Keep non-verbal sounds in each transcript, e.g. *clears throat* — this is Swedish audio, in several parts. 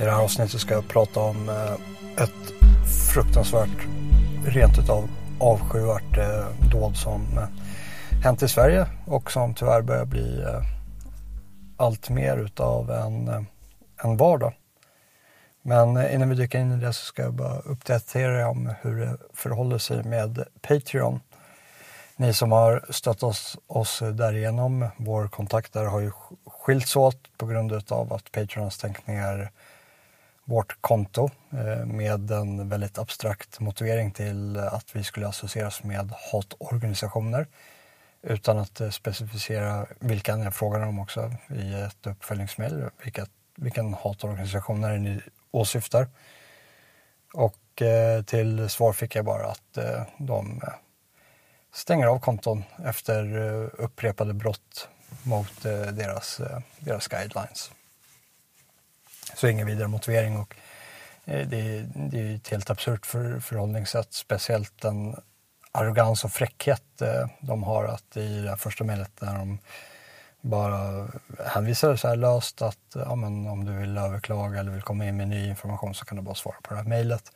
I det här avsnittet ska jag prata om eh, ett fruktansvärt, rent utav avskyvärt eh, dåd som eh, hänt i Sverige och som tyvärr börjar bli allt mer utav en, en vardag. Men innan vi dyker in i det så ska jag bara uppdatera er om hur det förhåller sig med Patreon. Ni som har stött oss, oss därigenom, vår kontakt där har ju skilts åt på grund av att Patreon har stängt ner vårt konto eh, med en väldigt abstrakt motivering till att vi skulle associeras med hatorganisationer utan att eh, specificera vilka Jag frågade om också i ett uppföljningsmail. vilka vilken hatorganisation är ni åsyftar? Och eh, till svar fick jag bara att de stänger av konton efter upprepade brott mot deras, deras guidelines. Så ingen vidare motivering och eh, det, det är ett helt absurt för, förhållningssätt, speciellt den arrogans och fräckhet eh, de har att i det första mejlet när de bara hänvisar så här löst att ja, men om du vill överklaga eller vill komma in med ny information så kan du bara svara på det här mejlet.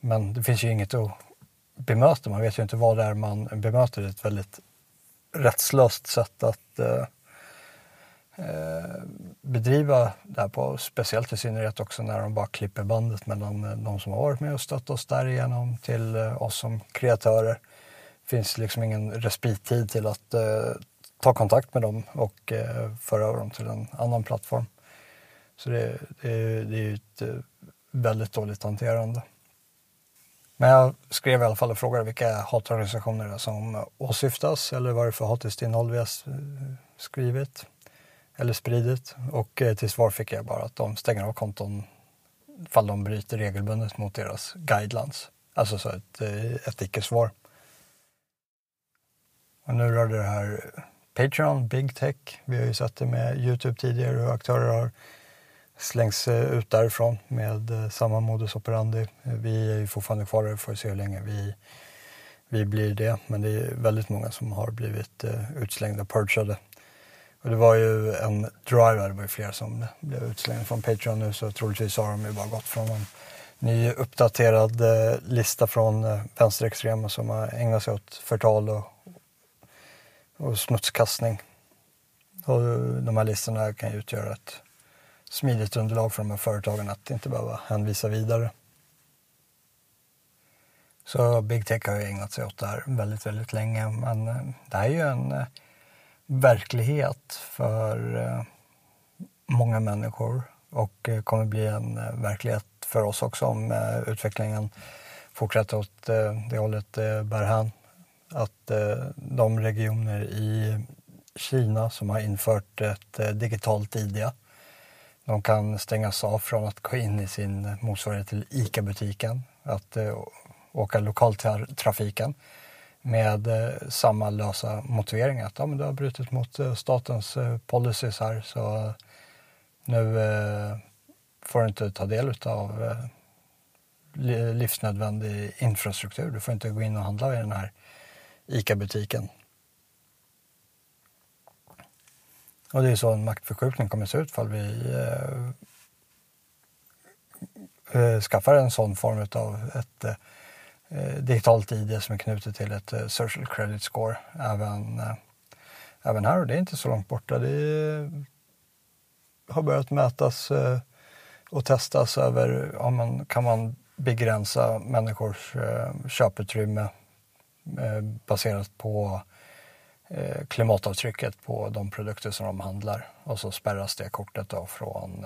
Men det finns ju inget att bemöta, man vet ju inte vad det är man bemöter. Det är ett väldigt rättslöst sätt att Eh, Eh, bedriva det här på, speciellt i synnerhet också när de bara klipper bandet mellan eh, de som har varit med och stött oss därigenom till eh, oss som kreatörer. Det finns liksom ingen respittid till att eh, ta kontakt med dem och eh, föra över dem till en annan plattform. Så det, det, det är ju ett väldigt dåligt hanterande. Men jag skrev i alla fall och frågade vilka hatorganisationer som åsyftas eller vad det är för hatiskt innehåll vi har skrivit eller spridit och eh, till svar fick jag bara att de stänger av konton fall de bryter regelbundet mot deras guidelines. Alltså så ett, eh, ett icke-svar. Och nu rör det här Patreon, Big Tech. Vi har ju sett det med Youtube tidigare hur aktörer har slängts eh, ut därifrån med samma modus operandi. Vi är ju fortfarande kvar där, får se hur länge vi, vi blir det. Men det är väldigt många som har blivit utslängda, purgade och det var ju en driver, det var ju flera som blev utslängda från Patreon nu så troligtvis har de ju bara gått från en ny uppdaterad eh, lista från eh, vänsterextrema som har ägnat sig åt förtal och, och smutskastning. Och de här listorna kan ju utgöra ett smidigt underlag för de här företagen att inte behöva hänvisa vidare. Så Big Tech har ju ägnat sig åt det här väldigt, väldigt länge men eh, det här är ju en eh, verklighet för eh, många människor och eh, kommer bli en eh, verklighet för oss också om utvecklingen fortsätter åt det hållet det bär hän. Att de regioner i Kina som har infört ett digitalt ID de kan stängas av från att gå in i sin motsvarighet till ICA-butiken, att åka lokaltrafiken med eh, samma lösa motivering att ja, men du har brutit mot eh, statens eh, policies här så nu får du inte ta del av livsnödvändig infrastruktur. Du får inte gå in och handla i den här ICA-butiken. Och det är så en maktförskjutning kommer att se ut ifall vi eh, skaffar en sån form av ett Eh, digitalt ID som är knutet till ett eh, social credit score även, eh, även här och det är inte så långt borta. Det har börjat mätas och testas över om man kan man begränsa människors köputrymme baserat på klimatavtrycket på de produkter som de handlar och så spärras det kortet då från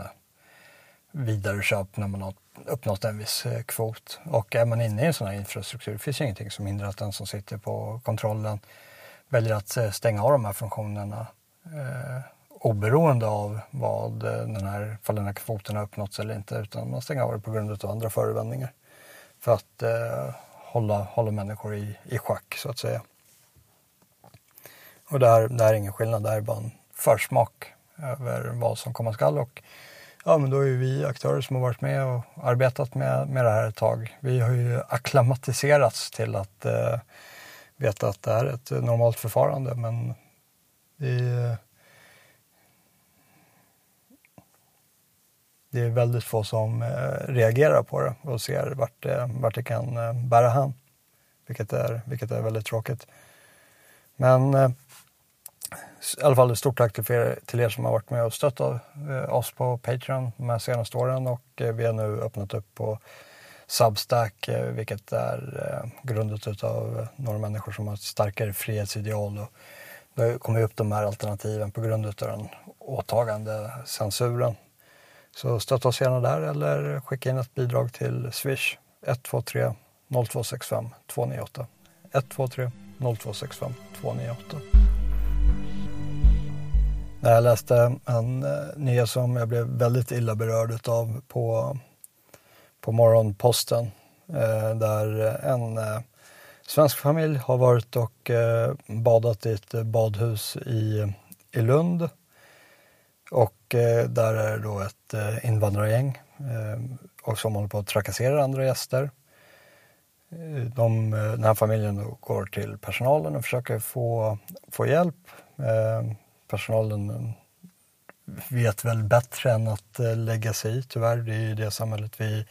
vidareköp när man har uppnått en viss eh, kvot. Och är man inne i en sån här infrastruktur finns det ingenting som hindrar att den som sitter på kontrollen väljer att eh, stänga av de här funktionerna eh, oberoende av vad eh, den här, fall den här kvoten har uppnåtts eller inte utan man stänger av det på grund av andra förevändningar för att eh, hålla, hålla människor i, i schack så att säga. Och det här, det här är ingen skillnad, det här är bara en försmak över vad som komma skall och Ja, men då är vi aktörer som har varit med och arbetat med, med det här ett tag. Vi har ju akklimatiserats till att eh, veta att det är ett normalt förfarande, men det är, det är väldigt få som eh, reagerar på det och ser vart det, vart det kan eh, bära hän. Vilket är, vilket är väldigt tråkigt. Men eh, i alla fall ett stort tack till er, till er som har varit med och stöttat eh, oss på Patreon de här senaste åren och eh, vi har nu öppnat upp på Substack, eh, vilket är grundat av några människor som har ett starkare frihetsideal. Och det kommer upp de här alternativen på grund av den åtagande censuren. Så stötta oss gärna där eller skicka in ett bidrag till Swish 123 0265 298. 123 0265 298. Jag läste en eh, nyhet som jag blev väldigt illa berörd av på, på Morgonposten. Eh, där en eh, svensk familj har varit och badat i ett badhus i, i Lund och där är det då ett invandrargäng och som håller på att trakassera andra gäster. De, den här familjen går till personalen och försöker få, få hjälp. Personalen vet väl bättre än att eh, lägga sig i, tyvärr. Det är ju det samhället vi,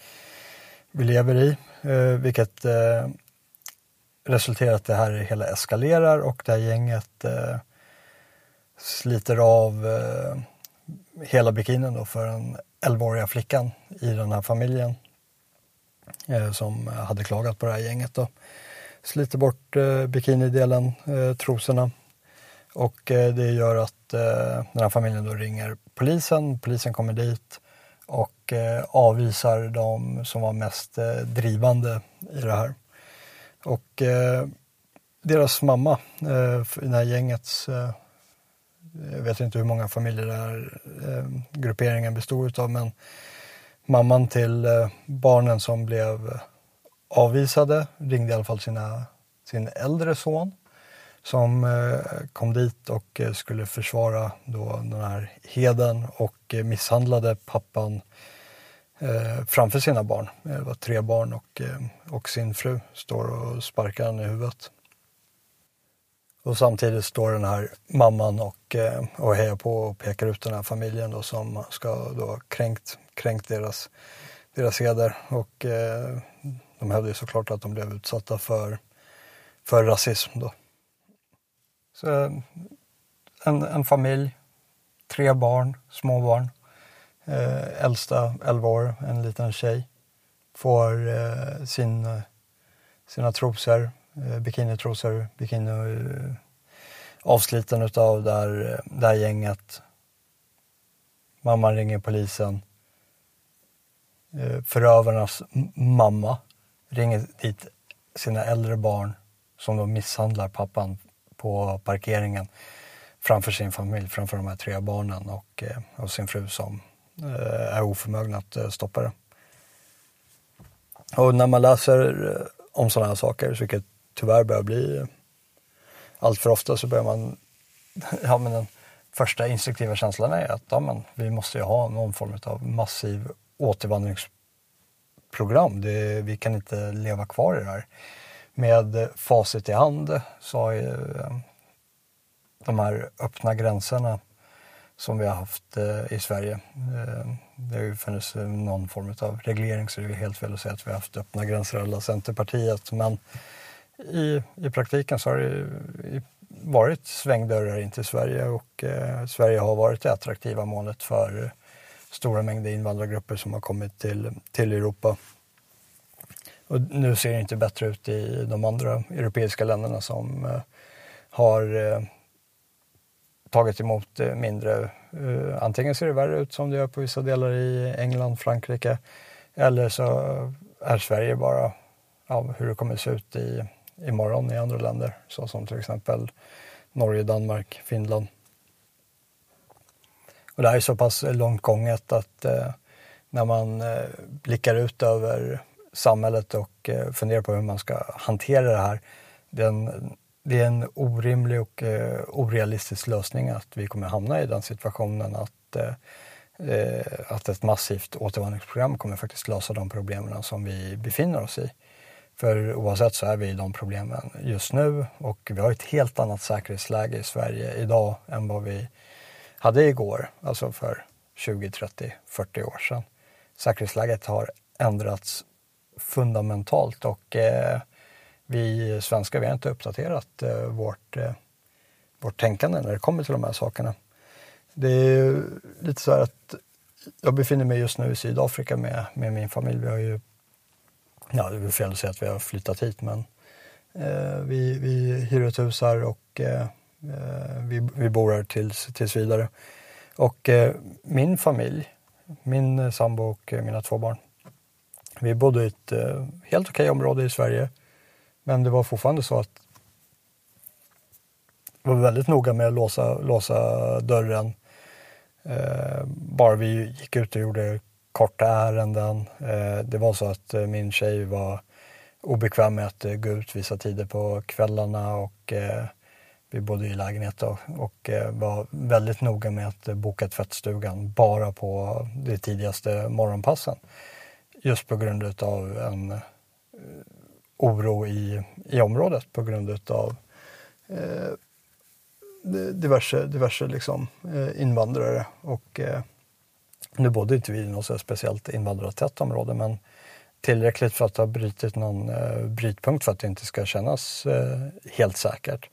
vi lever i, eh, vilket eh, resulterar i att det här hela eskalerar och det här gänget sliter av hela bikinin då för den 11-åriga flickan i den här familjen eh, som hade klagat på det här gänget. Då. Sliter bort eh, bikinidelen, eh, trosorna och eh, det gör att eh, den här familjen då ringer polisen. Polisen kommer dit och eh, avvisar de som var mest drivande i det här. Och deras mamma, i det här gängets jag vet inte hur många familjer den här grupperingen bestod av men mamman till barnen som blev avvisade ringde i alla fall sina, sin äldre son som eh, kom dit och eh, skulle försvara då den här heden och eh, misshandlade pappan framför sina barn. Det var tre barn och, och sin fru står och sparkar honom i huvudet. Och samtidigt står den här mamman och, och hejar på och pekar ut den här familjen då som ska då kränkt, kränkt deras, deras heder. Och de hävdar ju såklart att de blev utsatta för, för rasism då. Så en, en familj, tre barn, småbarn. Eh, äldsta 11 år, en liten tjej, får eh, sin, sina trosor eh, bikinitrosor, bikini eh, avsliten utav det här, det här gänget. Mamman ringer polisen. Eh, förövarnas mamma ringer dit sina äldre barn som då misshandlar pappan på parkeringen framför sin familj, framför de här tre barnen och, eh, och sin fru som eh, är oförmögna att eh, stoppa det. Och när man läser om sådana här saker, vilket tyvärr börjar bli allt för ofta så börjar man, *laughs* ja men den första instinktiva känslan är att ja, men, vi måste ju ha någon form av massiv återvandringsprogram. Det, vi kan inte leva kvar i det här. Med facit i hand så har ju eh, de här öppna gränserna som vi har haft eh, i Sverige. Eh, det har ju funnits någon form av reglering så det är helt fel att säga att vi har haft öppna gränser alla Centerpartiet. Men i, i praktiken så har det varit svängdörrar in till Sverige och Sverige har varit det attraktiva målet för stora mängder invandrargrupper som har kommit till, till Europa. Och nu ser det inte bättre ut i de andra europeiska länderna som eh, har eh, tagit emot eh, mindre. Antingen ser det värre ut som det gör på vissa delar i England, Frankrike eller så är Sverige bara ja, hur det kommer se ut i imorgon i andra länder, såsom till exempel Norge, Danmark, Finland. Och det här är så pass långt gånget att eh, när man eh, blickar ut över samhället och eh, funderar på hur man ska hantera det här. Det är en, det är en orimlig och eh, orealistisk lösning att vi kommer hamna i den situationen att, eh, att ett massivt återvandringsprogram kommer faktiskt lösa de problemen som vi befinner oss i. För oavsett så är vi i de problemen just nu och vi har ett helt annat säkerhetsläge i Sverige idag än vad vi hade igår, alltså för 20, 30, 40 år sedan. Säkerhetsläget har ändrats fundamentalt och eh, vi svenskar vi har inte uppdaterat eh, vårt, eh, vårt tänkande när det kommer till de här sakerna. Det är lite så här att jag befinner mig just nu i Sydafrika med, med min familj. Vi har ju, ja det är fel att säga att vi har flyttat hit men eh, vi, vi hyr ett hus här och eh, eh vi, vi bor här tills, tills vidare. Och eh, min familj, min sambo och mina två barn, vi bodde i ett eh, helt okej område i Sverige. Men det var fortfarande så att vi var väldigt noga med att låsa, låsa dörren. Eh, bara vi gick ut och gjorde korta ärenden. Eh, det var så att eh, min tjej var obekväm med att eh, gå ut vissa tider på kvällarna och eh, vi bodde i lägenhet då, och eh, var väldigt noga med att eh, boka tvättstugan bara på de tidigaste morgonpassen just på grund av en eh, oro i, i området på grund av eh, diverse, diverse liksom, eh, invandrare. Och, eh, nu bodde inte vi i något speciellt invandrartätt område men tillräckligt för att ha brutit någon eh, brytpunkt för att det inte ska kännas eh, helt säkert.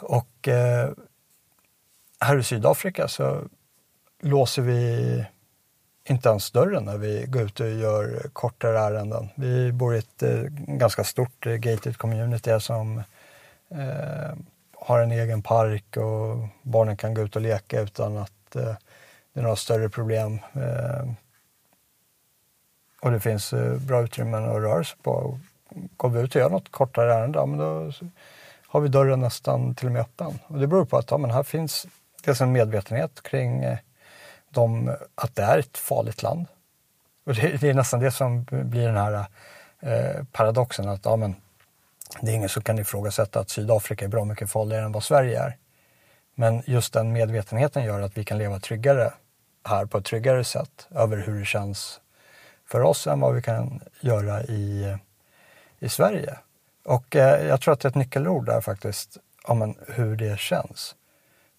Och eh, här i Sydafrika så låser vi inte ens dörren när vi går ut och gör kortare ärenden. Vi bor i ett eh, ganska stort eh, gated community som eh, har en egen park och barnen kan gå ut och leka utan att eh, det är några större problem. Eh, och det finns eh, bra utrymmen att röra sig på. Går vi ut och gör något kortare ärende, ja, men då har vi dörren nästan till och med öppen. Och det beror på att ja, men här finns dels en medvetenhet kring eh, de, att det är ett farligt land. Och det, det är nästan det som blir den här eh, paradoxen att ja, men, det är ingen som kan ifrågasätta att Sydafrika är bra mycket farligare än vad Sverige är. Men just den medvetenheten gör att vi kan leva tryggare här på ett tryggare sätt över hur det känns för oss än vad vi kan göra i, i Sverige. Och eh, jag tror att ett nyckelord är faktiskt ja, men, hur det känns.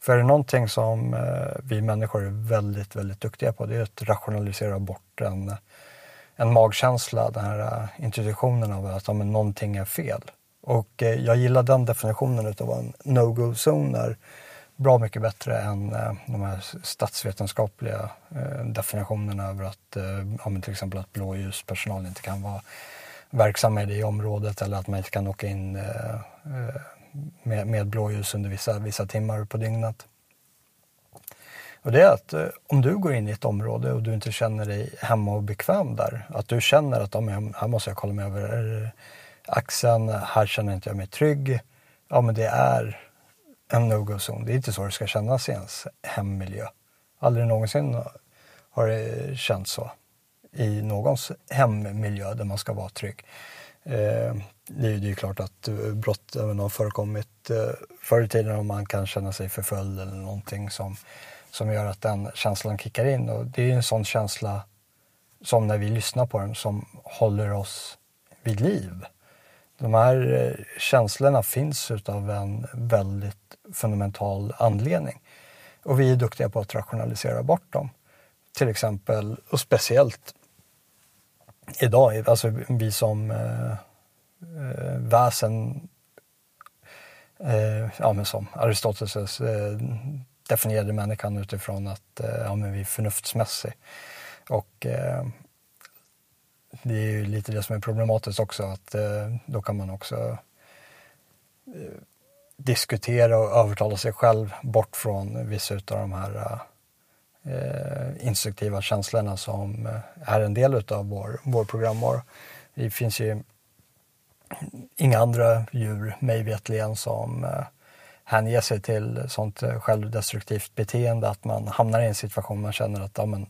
För är det någonting som eh, vi människor är väldigt, väldigt duktiga på, det är att rationalisera bort en, en magkänsla, den här eh, intuitionen av att ja, men någonting är fel. Och eh, jag gillar den definitionen utav vad en no-go-zon är bra mycket bättre än de här statsvetenskapliga definitionerna över att ja, till exempel att blåljuspersonal inte kan vara verksamma i det området eller att man inte kan åka in med, med blåljus under vissa, vissa timmar på dygnet. Och det är att eh, om du går in i ett område och du inte känner dig hemma och bekväm där, att du känner att oh, här måste jag kolla mig över eh, axeln, här känner inte jag mig trygg. Ja, men det är en no-go-zon. Det är inte så det ska kännas i ens hemmiljö. Aldrig någonsin har det känts så i någons hemmiljö där man ska vara trygg. Eh, det är ju klart att eh, brott även har förekommit eh, förr i tiden och man kan känna sig förföljd eller någonting som, som gör att den känslan kickar in. Och det är en sån känsla som när vi lyssnar på den som håller oss vid liv. De här känslorna finns utav en väldigt fundamental anledning. Och vi är duktiga på att rationalisera bort dem. Till exempel, och speciellt idag, alltså vi som eh, eh, väsen, eh, ja men som Aristoteles eh, definierade människan utifrån att eh, ja, men vi är förnuftsmässig. Och eh, det är ju lite det som är problematiskt också att eh, då kan man också eh, diskutera och övertala sig själv bort från vissa av de här eh, eh, instruktiva känslorna som eh, är en del av vår, vår programvara. Det finns ju inga andra djur, mig vetligen, som eh, hänger sig till sånt eh, självdestruktivt beteende att man hamnar i en situation man känner att ja, men,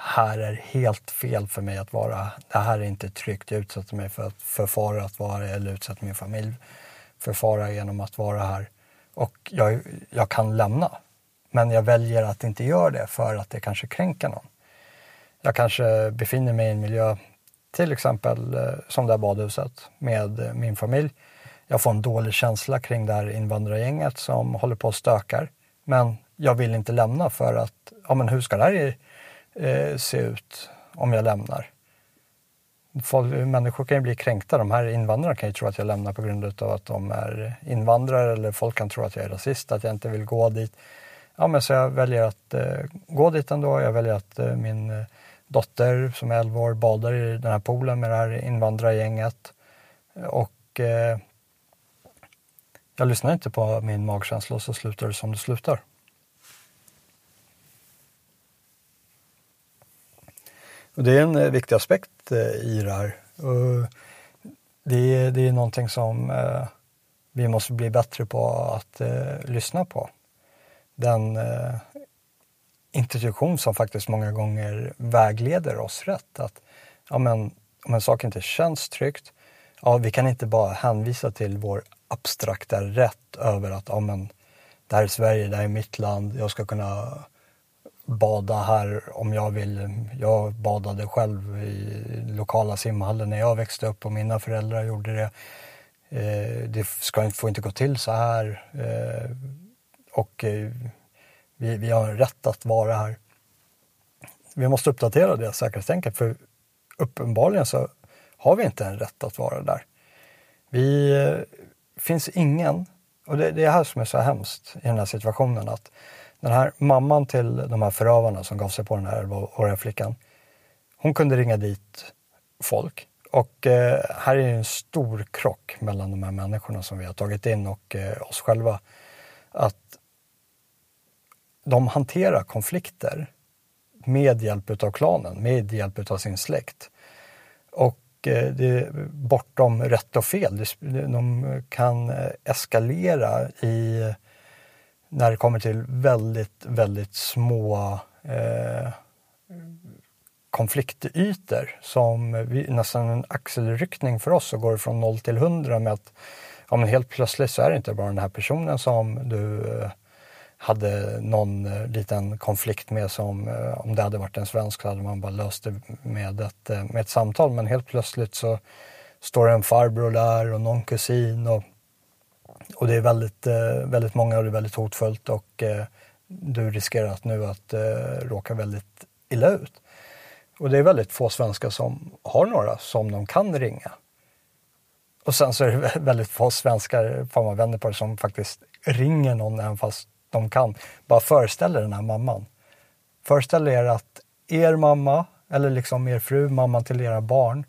här är helt fel för mig att vara. Det här är inte tryggt. Jag utsätter mig för, för fara att vara eller utsätter min familj för fara genom att vara här. Och jag, jag kan lämna. Men jag väljer att inte göra det för att det kanske kränker någon. Jag kanske befinner mig i en miljö, till exempel eh, som det här badhuset med eh, min familj. Jag får en dålig känsla kring det här invandrargänget som håller på och stökar. Men jag vill inte lämna för att, ja men hur ska det här eh, se ut om jag lämnar? Folk, människor kan ju bli kränkta. De här invandrarna kan ju tro att jag lämnar på grund av att de är invandrare eller folk kan tro att jag är rasist, att jag inte vill gå dit. Ja, men så jag väljer att eh, gå dit ändå. Jag väljer att eh, min eh, dotter som är 11 år badar i den här poolen med det här invandrargänget. Och eh, jag lyssnar inte på min magkänsla och så slutar det som det slutar. Och det är en eh, viktig aspekt eh, i det här. Och det, är, det är någonting som eh, vi måste bli bättre på att eh, lyssna på. Den eh, institution som faktiskt många gånger vägleder oss rätt. Att ja, men, om en sak inte känns tryggt, ja, vi kan inte bara hänvisa till vår abstrakta rätt över att ja, men, det här är Sverige, det här är mitt land, jag ska kunna bada här om jag vill. Jag badade själv i lokala simhallen när jag växte upp och mina föräldrar gjorde det. Eh, det ska, får inte gå till så här. Eh, och eh, vi, vi har rätt att vara här. Vi måste uppdatera det säkerhetstänket för uppenbarligen så har vi inte en rätt att vara där. Vi eh, finns ingen, och det, det är här som är så hemskt i den här situationen, att den här mamman till de här förövarna som gav sig på den här 11-åriga flickan, hon kunde ringa dit folk. Och eh, här är en stor krock mellan de här människorna som vi har tagit in och eh, oss själva. Att de hanterar konflikter med hjälp av klanen, med hjälp av sin släkt. Och eh, det är bortom rätt och fel. De kan eh, eskalera i när det kommer till väldigt, väldigt små eh, konfliktytor som vi, nästan en axelryckning för oss och går från 0 till 100 med att ja, men helt plötsligt så är det inte bara den här personen som du eh, hade någon eh, liten konflikt med som eh, om det hade varit en svensk så hade man bara löst det med ett, eh, med ett samtal men helt plötsligt så står en farbror där och någon kusin och och det är väldigt, väldigt många och det är väldigt hotfullt och du riskerar att nu att råka väldigt illa ut. Och det är väldigt få svenskar som har några som de kan ringa. Och sen så är det väldigt få svenskar, får man vänder på det, som faktiskt ringer någon även fast de kan. Bara föreställ er den här mamman. Föreställ er att er mamma, eller liksom er fru, mamman till era barn,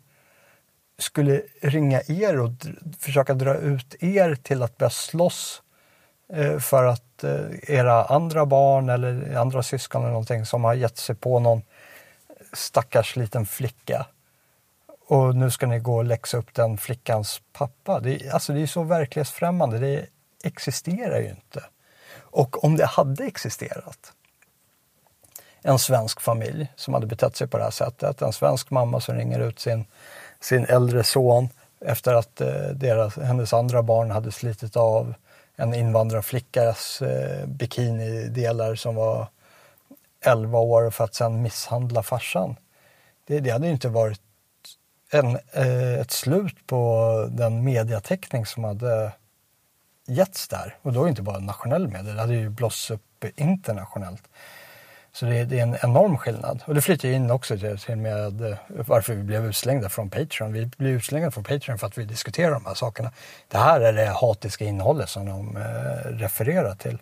skulle ringa er och försöka dra ut er till att börja slåss eh, för att eh, era andra barn eller andra syskon eller någonting som har gett sig på någon stackars liten flicka. Och nu ska ni gå och läxa upp den flickans pappa. Det är, alltså det är så verklighetsfrämmande, det existerar ju inte. Och om det hade existerat en svensk familj som hade betett sig på det här sättet, en svensk mamma som ringer ut sin sin äldre son efter att eh, deras, hennes andra barn hade slitit av en invandrarflickas eh, bikinidelar som var 11 år för att sen misshandla farsan. Det, det hade ju inte varit en, eh, ett slut på den mediateckning som hade getts där. Och då inte bara nationell media, det hade ju blåsts upp internationellt. Så det är, det är, en enorm skillnad. Och det flyter in också till med eh, varför vi blev utslängda från Patreon. Vi blev utslängda från Patreon för att vi diskuterar de här sakerna. Det här är det hatiska innehållet som de eh, refererar till.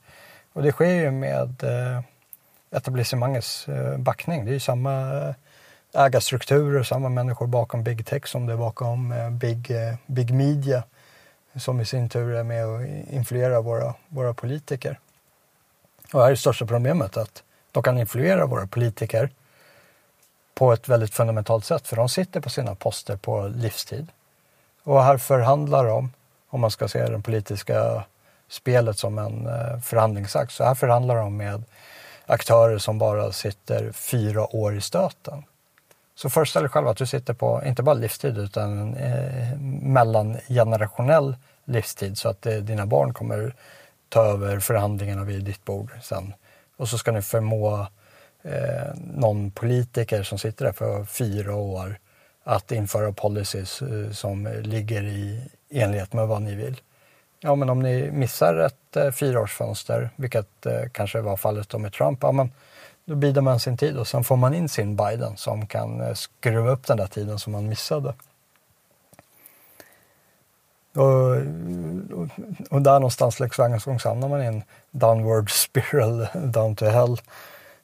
Och det sker ju med eh, etablissemangets eh, backning. Det är ju samma eh, ägarstrukturer, samma människor bakom big tech som det är bakom eh, big, eh, big media som i sin tur är med och influerar våra, våra politiker. Och här är det största problemet att de kan influera våra politiker på ett väldigt fundamentalt sätt för de sitter på sina poster på livstid. Och här förhandlar de, om man ska se det politiska spelet som en eh, förhandlingsakt, så här förhandlar de med aktörer som bara sitter fyra år i stöten. Så föreställ dig själv att du sitter på, inte bara livstid, utan en eh, mellangenerationell livstid så att eh, dina barn kommer ta över förhandlingarna vid ditt bord sen och så ska ni förmå eh, någon politiker som sitter där för fyra år att införa policies eh, som ligger i enlighet med vad ni vill. ja men om ni missar ett eh, fyraårsfönster, vilket eh, kanske var fallet då med Trump, ja men då bidar man sin tid och sen får man in sin Biden som kan eh, skruva upp den där tiden som man missade. Och, och, och där någonstans längs hamnar man i en downward spiral, *laughs* down to hell.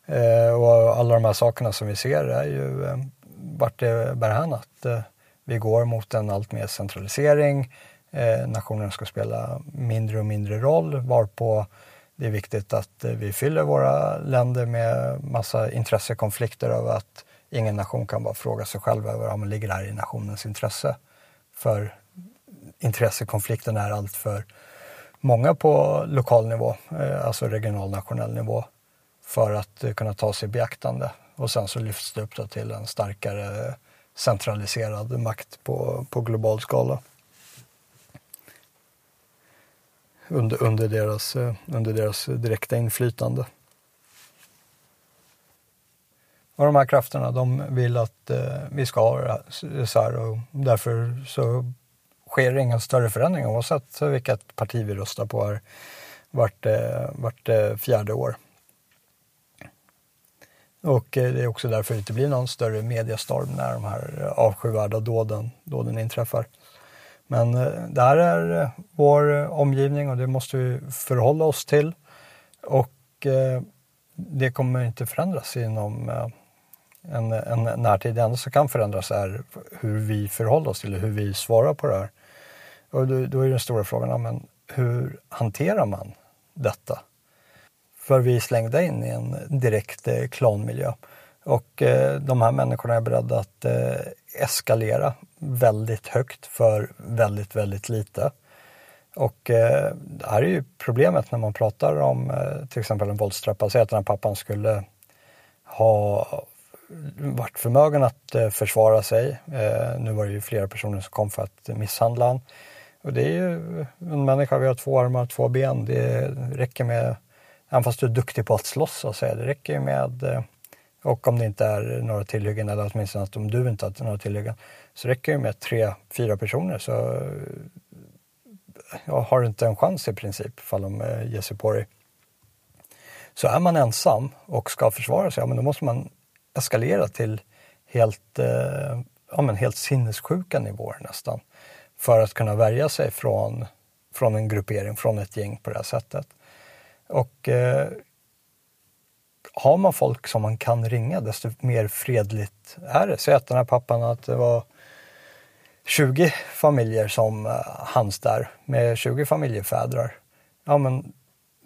Eh, och alla de här sakerna som vi ser är ju eh, vart det bär hän att eh, vi går mot en allt mer centralisering. Eh, nationerna ska spela mindre och mindre roll varpå det är viktigt att eh, vi fyller våra länder med massa intressekonflikter av att ingen nation kan bara fråga sig själv över om man ligger här i nationens intresse. För intressekonflikten är allt för många på lokal nivå, eh, alltså regional nationell nivå, för att eh, kunna ta sig i beaktande. Och sen så lyfts det upp till en starkare centraliserad makt på, på global skala. Under, under, deras, eh, under deras direkta inflytande. Och de här krafterna de vill att eh, vi ska ha det så här och därför så sker det inga större förändringar oavsett vilket parti vi röstar på här vart, eh, vart eh, fjärde år. Och eh, det är också därför det inte blir någon större mediestorm när de här eh, avskyvärda dåden, dåden inträffar. Men eh, det här är eh, vår eh, omgivning och det måste vi förhålla oss till. Och det kommer inte förändras inom en, en närtid. Det enda som kan förändras är hur vi förhåller oss till hur vi svarar på det här. Och då, är den stora frågan, men hur hanterar man detta? För vi är slängda in i en direkt klanmiljö. Och de här människorna är beredda att eskalera väldigt högt för väldigt, väldigt lite. Och eh, det här är ju problemet när man pratar om eh, till exempel en våldstrappa. Säg att den här pappan skulle ha varit förmögen att eh, försvara sig. Eh, nu var det ju flera personer som kom för att misshandla honom. Och det är ju en människa, vi har två armar, två ben. Det räcker med, även fast du är duktig på att slåss så att säga, det räcker ju med eh, och om det inte är några tillhyggen eller åtminstone om du inte har några tillhyggen så räcker det med tre, fyra personer så jag har du inte en chans i princip ifall de eh, ger sig på dig. Så är man ensam och ska försvara sig, ja, men då måste man eskalera till helt, eh, ja, men helt sinnessjuka nivåer nästan för att kunna värja sig från, från en gruppering, från ett gäng på det här sättet. Och eh, har man folk som man kan ringa, desto mer fredligt är det. Säg att den här pappan att det var 20 familjer som hans hanns där med 20 familjefädrar. Ja, men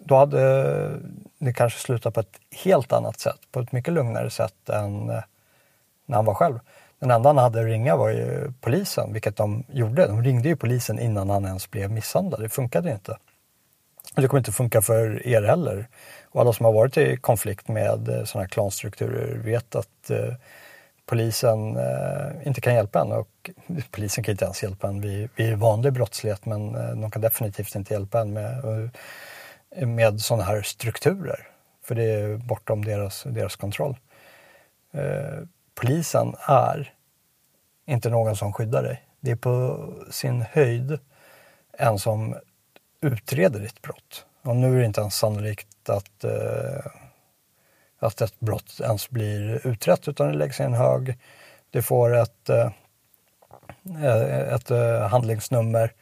då hade det kanske slutat på ett helt annat sätt, på ett mycket lugnare sätt än eh, när han var själv. Den enda han hade att ringa var ju polisen, vilket de gjorde. De ringde ju polisen innan han ens blev misshandlad. Det funkade inte. Det kommer inte funka för er heller. Och alla som har varit i konflikt med eh, sådana här klanstrukturer vet att eh, polisen eh, inte kan hjälpa en. Och *laughs* polisen kan inte ens hjälpa en vid, vid vanlig brottslighet men eh, de kan definitivt inte hjälpa en med, eh, med sådana här strukturer. För det är bortom deras, deras kontroll. Eh, polisen är inte någon som skyddar dig. Det är på sin höjd en som utreder ditt brott. Och nu är det inte ens sannolikt att, eh, att ett brott ens blir utrett utan det läggs i en hög. Du får ett, eh, eh, ett eh, handlingsnummer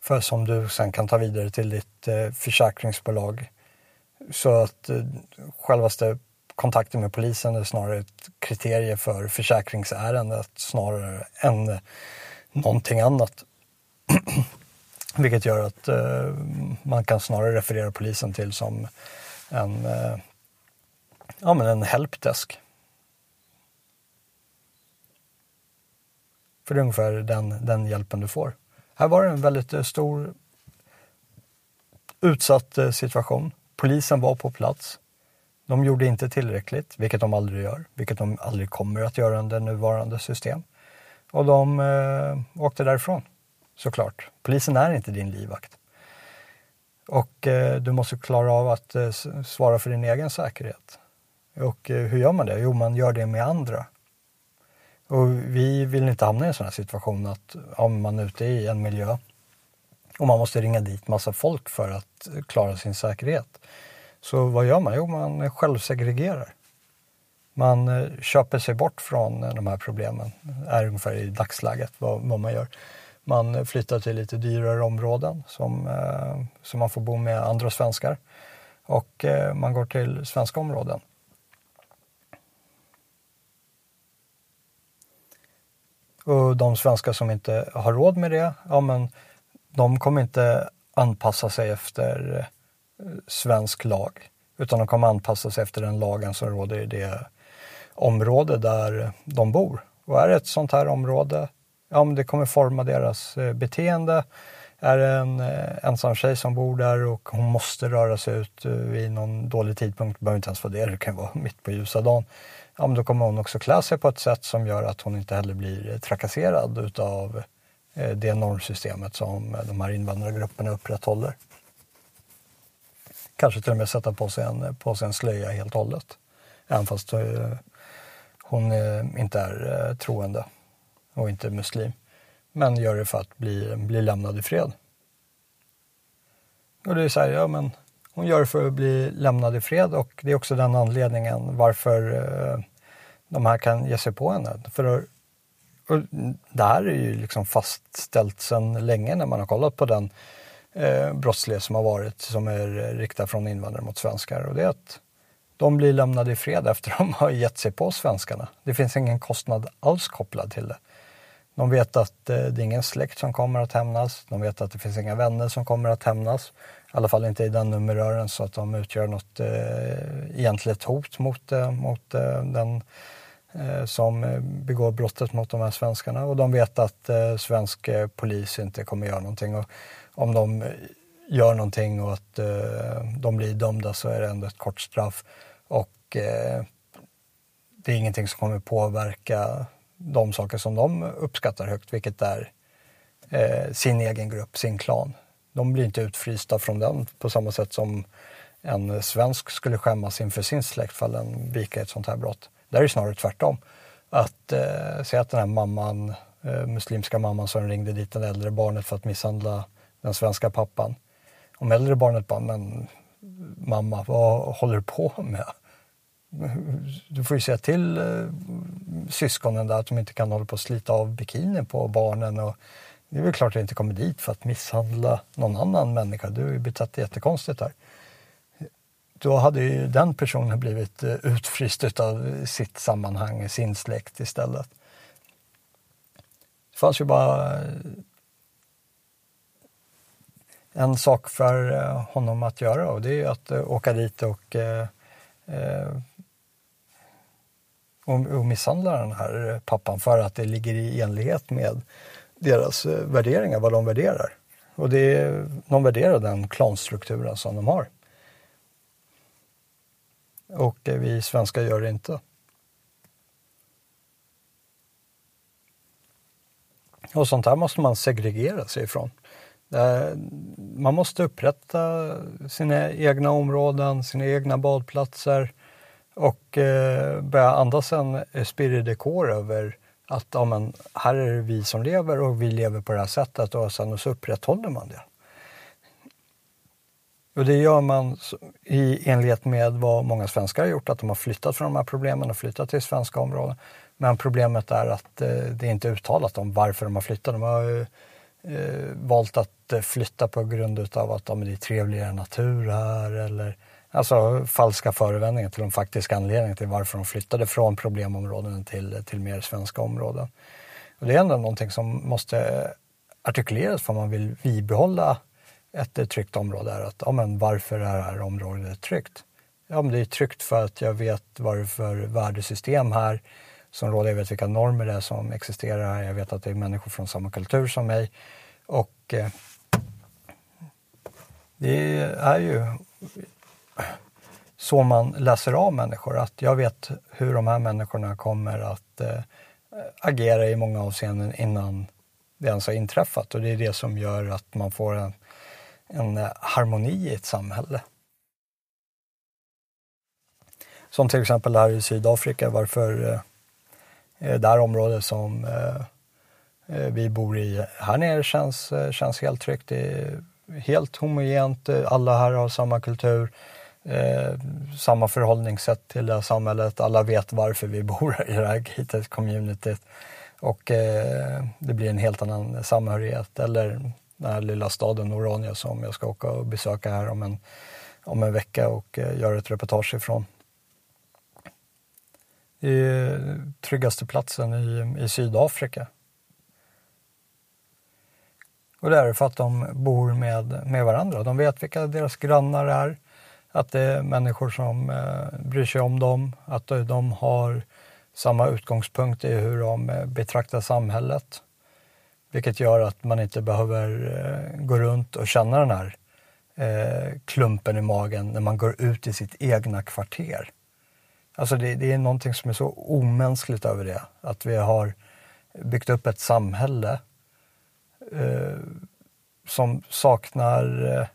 för som du sen kan ta vidare till ditt eh, försäkringsbolag. Så att eh, självaste kontakten med polisen är snarare ett kriterie för försäkringsärendet snarare än någonting annat. *clears throat* Vilket gör att eh, man kan snarare referera polisen till som en, eh, ja, men en helpdesk. För det är ungefär den, den hjälpen du får. Här var det en väldigt eh, stor utsatt eh, situation. Polisen var på plats. De gjorde inte tillräckligt, vilket de aldrig gör, vilket de aldrig kommer att göra under nuvarande system. Och de eh, åkte därifrån, såklart. Polisen är inte din livvakt. Och eh, du måste klara av att eh, svara för din egen säkerhet. Och eh, hur gör man det? Jo, man gör det med andra. Och vi vill inte hamna i en sån här situation att om man är ute i en miljö Och man måste ringa dit massa folk för att eh, klara sin säkerhet. Så vad gör man? Jo, man självsegregerar. Man eh, köper sig bort från eh, de här problemen, är ungefär i dagsläget vad, vad man gör. Man flyttar till lite dyrare områden som, eh, som man får bo med andra svenskar. Och eh, man går till svenska områden. Och de svenskar som inte har råd med det, ja men de kommer inte anpassa sig efter eh, svensk lag. Utan de kommer anpassa sig efter den lagen som råder i det område där de bor. Och är det ett sånt här område, ja det kommer forma deras eh, beteende. Är det en eh, ensam tjej som bor där och hon måste röra sig ut eh, vid någon dålig tidpunkt, behöver inte ens vara det, det kan vara mitt på ljusa dagen ja, men då kommer hon också klä sig på ett sätt som gör att hon inte heller blir trakasserad utav det normsystemet som de här invandrargrupperna upprätthåller. Kanske till och med sätta på sig en, på sig en slöja helt och hållet. Även fast hon inte är troende och inte muslim. Men gör det för att bli, bli lämnad i fred. Och det är så här, ja men hon gör det för att bli lämnad i fred och det är också den anledningen varför eh, de här kan ge sig på henne. För det här är ju liksom fastställt sedan länge när man har kollat på den eh, brottslighet som har varit som är riktad från invandrare mot svenskar. Och det är att de blir lämnade i fred efter att de har gett sig på svenskarna. Det finns ingen kostnad alls kopplad till det. De vet att eh, det är ingen släkt som kommer att hämnas. De vet att det finns inga vänner som kommer att hämnas. I alla fall inte i den numerören så att de utgör något eh, egentligt hot mot, eh, mot eh, den eh, som eh, begår brottet mot de här svenskarna. Och de vet att eh, svensk eh, polis inte kommer göra någonting. Och om de eh, gör någonting och att eh, de blir dömda så är det ändå ett kort straff. Och det är ingenting som kommer påverka de saker som de uppskattar högt, vilket är eh, sin egen grupp, sin klan de blir inte utfrysta från den på samma sätt som en svensk skulle skämmas inför sin släkt för den vika ett sånt här brott. Där är det snarare tvärtom. Att eh, säga att den här mamman, eh, muslimska mamman som ringde dit det äldre barnet för att misshandla den svenska pappan. Om äldre barnet bara, men mamma, vad håller du på med? Du får ju säga till eh, syskonen där att de inte kan hålla på att slita av bikinin på barnen och det är väl klart att jag inte kommer dit för att misshandla någon annan människa. Du har ju betett dig jättekonstigt här. Då hade ju den personen blivit eh, utfryst av sitt sammanhang, sin släkt istället. Det fanns ju bara eh, en sak för eh, honom att göra och det är att eh, åka dit och, och misshandla den här pappan för att det ligger i enlighet med deras eh, värderingar, vad de värderar. Och det är, de värderar den klanstrukturen som de har. Och eh, vi svenskar gör det inte. Och sånt här måste man segregera sig ifrån. Man måste upprätta sina egna områden, sina egna badplatser och eh, börja andas en eh, spirit decor över att ja, men, här är det vi som lever och vi lever på det här sättet och sen så upprätthåller man det. Och det gör man i enlighet med vad många svenskar har gjort, att de har flyttat från de här problemen och flyttat till svenska områden. Men problemet är att eh, det är inte uttalat om varför de har flyttat. De har eh, valt att eh, flytta på grund av att ja, det är trevligare natur här eller Alltså falska förevändningar till de faktiska anledningarna till varför de flyttade från problemområden till, till mer svenska områden. Och det är ändå någonting som måste artikuleras för man vill bibehålla ett tryggt område. Är att, ja, men varför är det här området tryggt? Ja, men det är tryggt för att jag vet vad det är för värdesystem här som råder. Jag vet vilka normer det är som existerar här. Jag vet att det är människor från samma kultur som mig. Och eh, det är ju så man läser av människor. Att jag vet hur de här människorna kommer att eh, agera i många avseenden innan det ens har inträffat. Och det är det som gör att man får en, en eh, harmoni i ett samhälle. Som till exempel här i Sydafrika, varför eh, eh det här området som eh, eh, vi bor i. Här nere känns, känns helt tryggt. Det är helt homogent. Alla här har samma kultur. Eh, samma förhållningssätt till det här samhället. Alla vet varför vi bor i det här gated communityt. Och eh, det blir en helt annan samhörighet. Eller den här lilla staden Orania som jag ska åka och besöka här om en, om en vecka och eh, göra ett reportage ifrån. Det är tryggaste platsen i, i Sydafrika. Och det är för att de bor med, med varandra. De vet vilka deras grannar är. Att det är människor som eh, bryr sig om dem. Att de har samma utgångspunkt i hur de eh, betraktar samhället. Vilket gör att man inte behöver eh, gå runt och känna den här eh, klumpen i magen när man går ut i sitt egna kvarter. Alltså det, det, är någonting som är så omänskligt över det. Att vi har byggt upp ett samhälle eh, som saknar eh,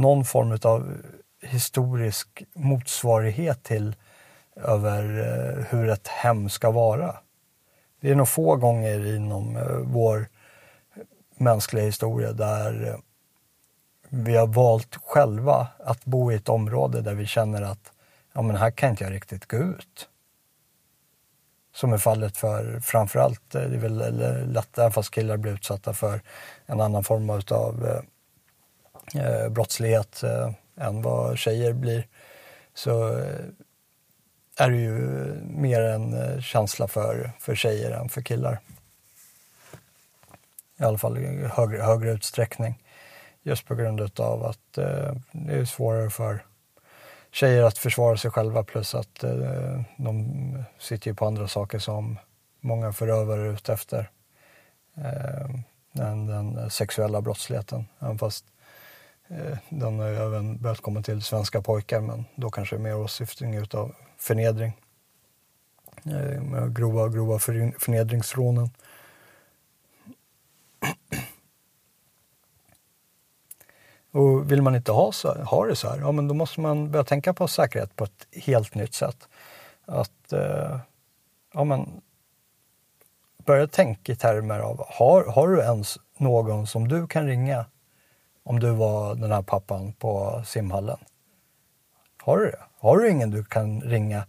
någon form av historisk motsvarighet till över eh, hur ett hem ska vara. Det är nog få gånger inom eh, vår mänskliga historia där eh, vi har valt själva att bo i ett område där vi känner att ja, men här kan inte jag riktigt gå ut. Som är fallet för framförallt, det är väl lättare fast killar blir utsatta för en annan form av eh, brottslighet eh, än vad tjejer blir. Så eh, är det ju eh, mer en eh, känsla för, för tjejer än för killar. I alla fall i högre, högre utsträckning. Just på grund av att eh, det är svårare för tjejer att försvara sig själva plus att eh, de sitter ju på andra saker som många förövare är ute efter. Eh, den, den sexuella brottsligheten. Även fast Eh, den har ju även börjat komma till svenska pojkar men då kanske mer åsyftning utav förnedring. Eh, med grova, grova förnedringsrånen. Och vill man inte ha, så, ha det så här, ja men då måste man börja tänka på säkerhet på ett helt nytt sätt. Att, eh, ja men, börja tänka i termer av, har, har du ens någon som du kan ringa om du var den här pappan på simhallen? Har du det? Har du ingen du kan ringa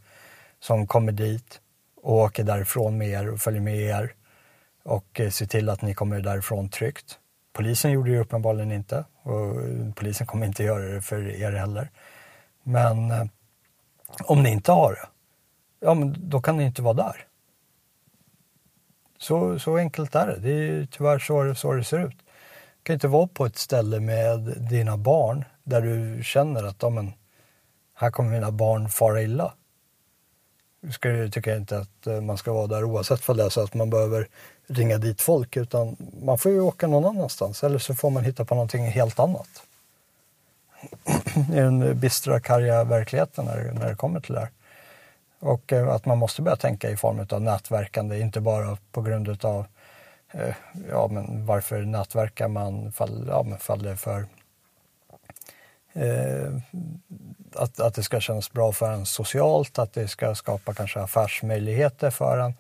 som kommer dit och åker därifrån med er och följer med er och eh, ser till att ni kommer därifrån tryggt? Polisen gjorde det uppenbarligen inte och eh, polisen kommer inte göra det för er heller. Men eh, om ni inte har det, ja men då kan ni inte vara där. Så, så enkelt är det. Det är tyvärr så, så det ser ut. Du kan inte vara på ett ställe med dina barn där du känner att ja, men, här kommer mina barn fara illa. Jag tycker inte att eh, man ska vara där oavsett om det är så att man behöver ringa dit folk utan man får ju åka någon annanstans eller så får man hitta på någonting helt annat. *clears throat* I den bistra, karga verkligheten när, när det kommer till det här. Och eh, att man måste börja tänka i form av nätverkande, inte bara på grund av eh, Eh, ja, men varför nätverkar man fall, ja, men fall det för eh, att, att det ska kännas bra för en socialt, att det ska skapa kanske affärsmöjligheter för en.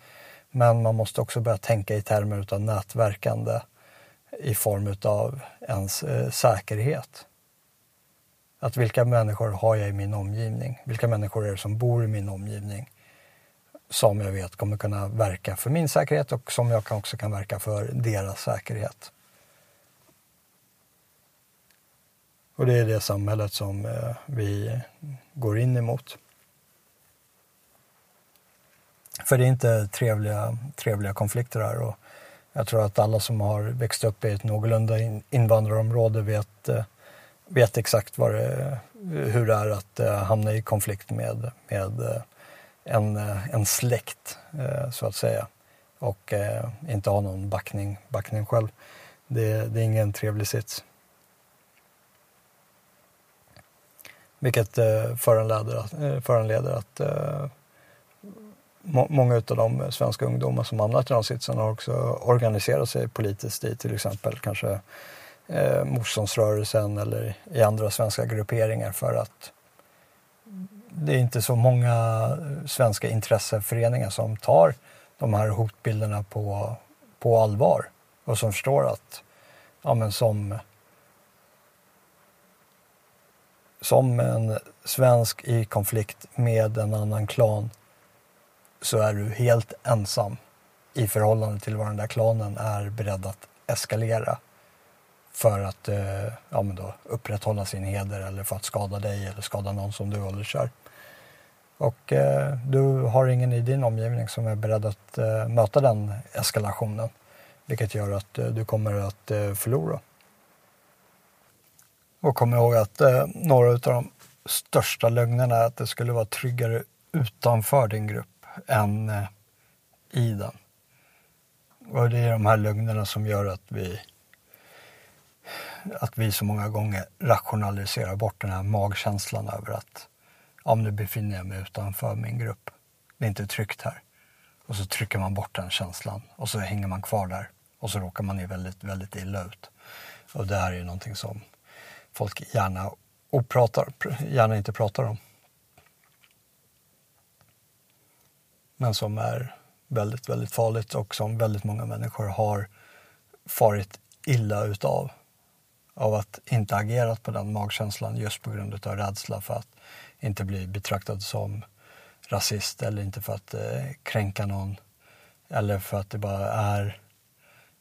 Men man måste också börja tänka i termer av nätverkande i form av ens eh, säkerhet. Att vilka människor har jag i min omgivning? Vilka människor är det som bor i min omgivning? Som jag vet kommer kunna verka för min säkerhet och som jag också kan verka för deras säkerhet. Och det är det samhället som eh, vi går in emot. För det är inte trevliga, trevliga konflikter här. Och jag tror att alla som har växt upp i ett någorlunda invandrarområde vet, eh, vet exakt vad det, hur det är att eh, hamna i konflikt med, med en, eh, en släkt, eh, så att säga. Och eh, inte ha någon backning, backning själv. Det, det är ingen trevlig sits. Vilket föranleder att, föranleder att många av de svenska ungdomar som hamnat i den sitsen har också organiserat sig politiskt i till exempel kanske eh, motståndsrörelsen eller i andra svenska grupperingar för att det är inte så många eh, svenska intresseföreningar som tar de här hotbilderna på, på allvar och som förstår att ja, men som, som en svensk i konflikt med en annan klan så är du helt ensam i förhållande till vad den där klanen är beredd att eskalera för att eh, ja, men då upprätthålla sin heder eller för att skada dig eller skada någon som du håller kär. Och eh, du har ingen i din omgivning som är beredd att eh, möta den eskalationen. Vilket gör att eh, du kommer att eh, förlora. Och kom ihåg att eh, några av de största lögnerna är att det skulle vara tryggare utanför din grupp än eh, i den. Och det är de här lögnerna som gör att vi att vi så många gånger rationaliserar bort den här magkänslan över att om nu befinner jag mig utanför min grupp. Det är inte tryggt här. Och så trycker man bort den känslan och så hänger man kvar där och så råkar man ju väldigt, väldigt illa ut. Och det här är ju någonting som folk gärna, opratar, gärna inte pratar om. Men som är väldigt, väldigt farligt och som väldigt många människor har farit illa utav. Av att inte agerat på den magkänslan just på grund av rädsla för att inte bli betraktad som rasist eller inte för att eh, kränka någon. Eller för att det bara är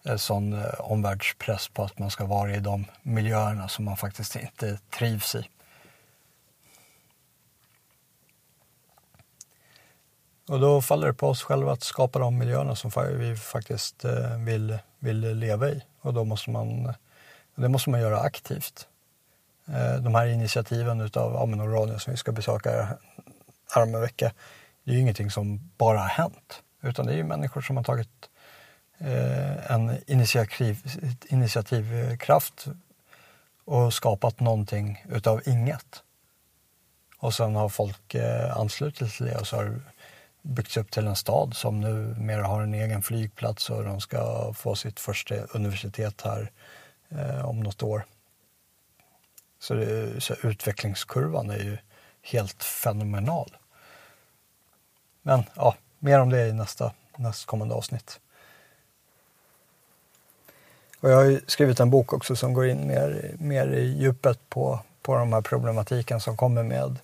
en sån eh, omvärldspress på att man ska vara i de miljöerna som man faktiskt inte trivs i. Och då faller det på oss själva att skapa de miljöerna som vi faktiskt eh, vill, vill leva i. Och då måste man, det måste man göra aktivt. Eh, de här initiativen utav Amen Radio som vi ska besöka här om en vecka, det är ju ingenting som bara har hänt. Utan det är ju människor som har tagit eh, en initiativ, initiativkraft och skapat någonting utav inget. Och sen har folk eh, anslutit till det och så har byggts upp till en stad som nu mer har en egen flygplats och de ska få sitt första universitet här eh, om något år. Så, det, så utvecklingskurvan är ju helt fenomenal. Men ja, mer om det i nästa nästkommande avsnitt. Och jag har ju skrivit en bok också som går in mer, mer i djupet på, på de här problematiken som kommer med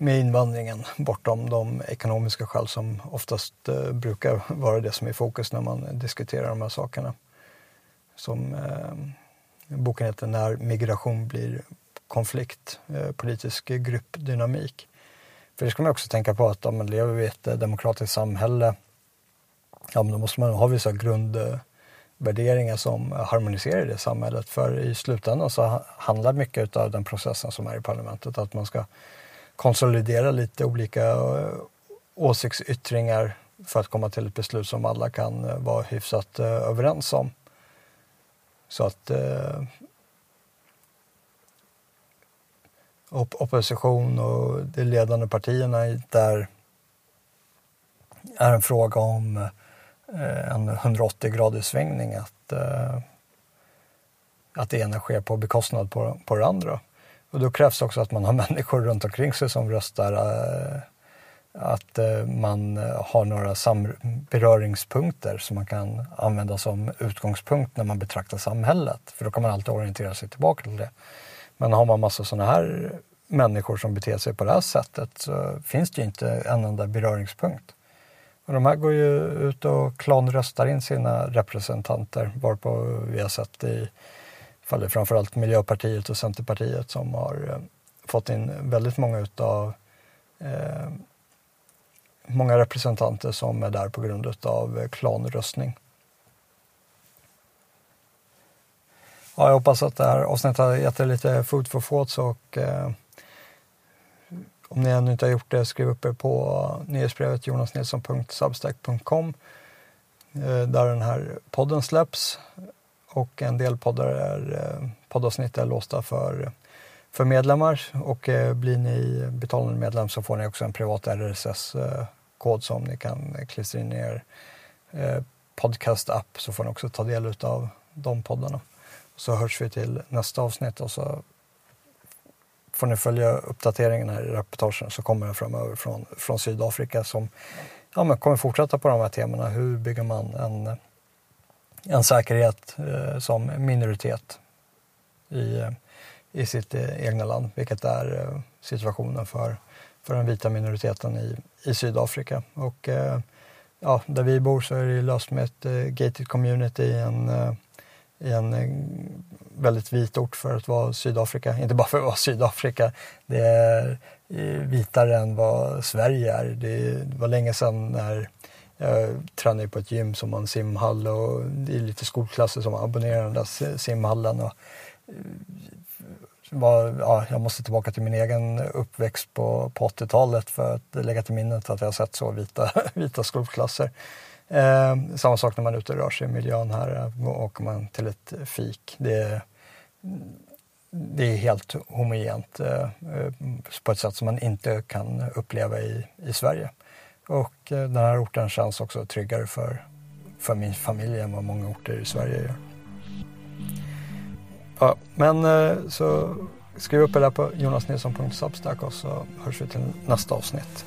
med invandringen bortom de ekonomiska skäl som oftast eh, brukar vara det som är i fokus när man diskuterar de här sakerna. Som eh, boken heter När migration blir konflikt, eh, politisk gruppdynamik. För det ska man också tänka på att om man lever i ett eh, demokratiskt samhälle, ja, men då måste man ha vissa grundvärderingar som harmoniserar i det samhället. För i slutändan så handlar mycket av den processen som är i parlamentet att man ska konsolidera lite olika eh, åsiktsyttringar för att komma till ett beslut som alla kan vara hyfsat överens om. Så att eh, opposition och de ledande partierna där är en fråga om eh, en 180 graders svängning att, eh, att det ena sker på bekostnad på, på det andra. Och då krävs också att man har *laughs* människor runt omkring sig som röstar. Eh, att eh, man eh, har några beröringspunkter som man kan använda som utgångspunkt när man betraktar samhället. För då kan man alltid orientera sig tillbaka till det. Men har man massa sådana här människor som beter sig på det här sättet så finns det ju inte en enda beröringspunkt. Och de här går ju ut och klanröstar in sina representanter varpå vi har sett i fallet framförallt Miljöpartiet och Centerpartiet som har eh, fått in väldigt många utav eh, många representanter som är där på grund av eh, klanröstning. Ja, jag hoppas att det här avsnittet har gett er lite food for thoughts och eh, om ni ännu inte har gjort det, skriv upp er på nyhetsbrevet jonasnilsson.substack.com eh, där den här podden släpps och en del poddar är, eh, poddavsnitt är låsta för, för medlemmar och eh, blir ni betalande medlem så får ni också en privat RSS kod som ni kan klistra in i er eh, podcast-app så får ni också ta del av de poddarna. Så hörs vi till nästa avsnitt och så får ni följa uppdateringen här i reportagen så kommer den framöver från, från Sydafrika som ja, men kommer fortsätta på de här temana. Hur bygger man en en säkerhet eh, som minoritet i, eh, i sitt eh, egna land, vilket är situationen för, för den vita minoriteten i, i Sydafrika. Och eh, ja, där vi bor så är det löst med ett eh, gated community i en, eh, i en väldigt vit ort för att vara Sydafrika. Inte bara för att vara Sydafrika. Det är vitare än vad Sverige är. Det var länge sedan när jag tränade på ett gym som har en simhall och det är lite skolklasser som abonnerar den där simhallen. Och var, ja, jag måste tillbaka till min egen uppväxt på, på 80-talet för att lägga till minnet att jag har sett så vita, *laughs* vita skolklasser. Eh, samma sak när man är ute och rör sig i miljön här. Eh, åker man till ett fik. Det, det är helt homogent eh, eh, på ett sätt som man inte kan uppleva i, i Sverige. Och eh, den här orten känns också tryggare för, för min familj än vad många orter i Sverige gör. Ja, men eh, så skriv upp er där på jonasnilsson.substack och så hörs vi till nästa avsnitt.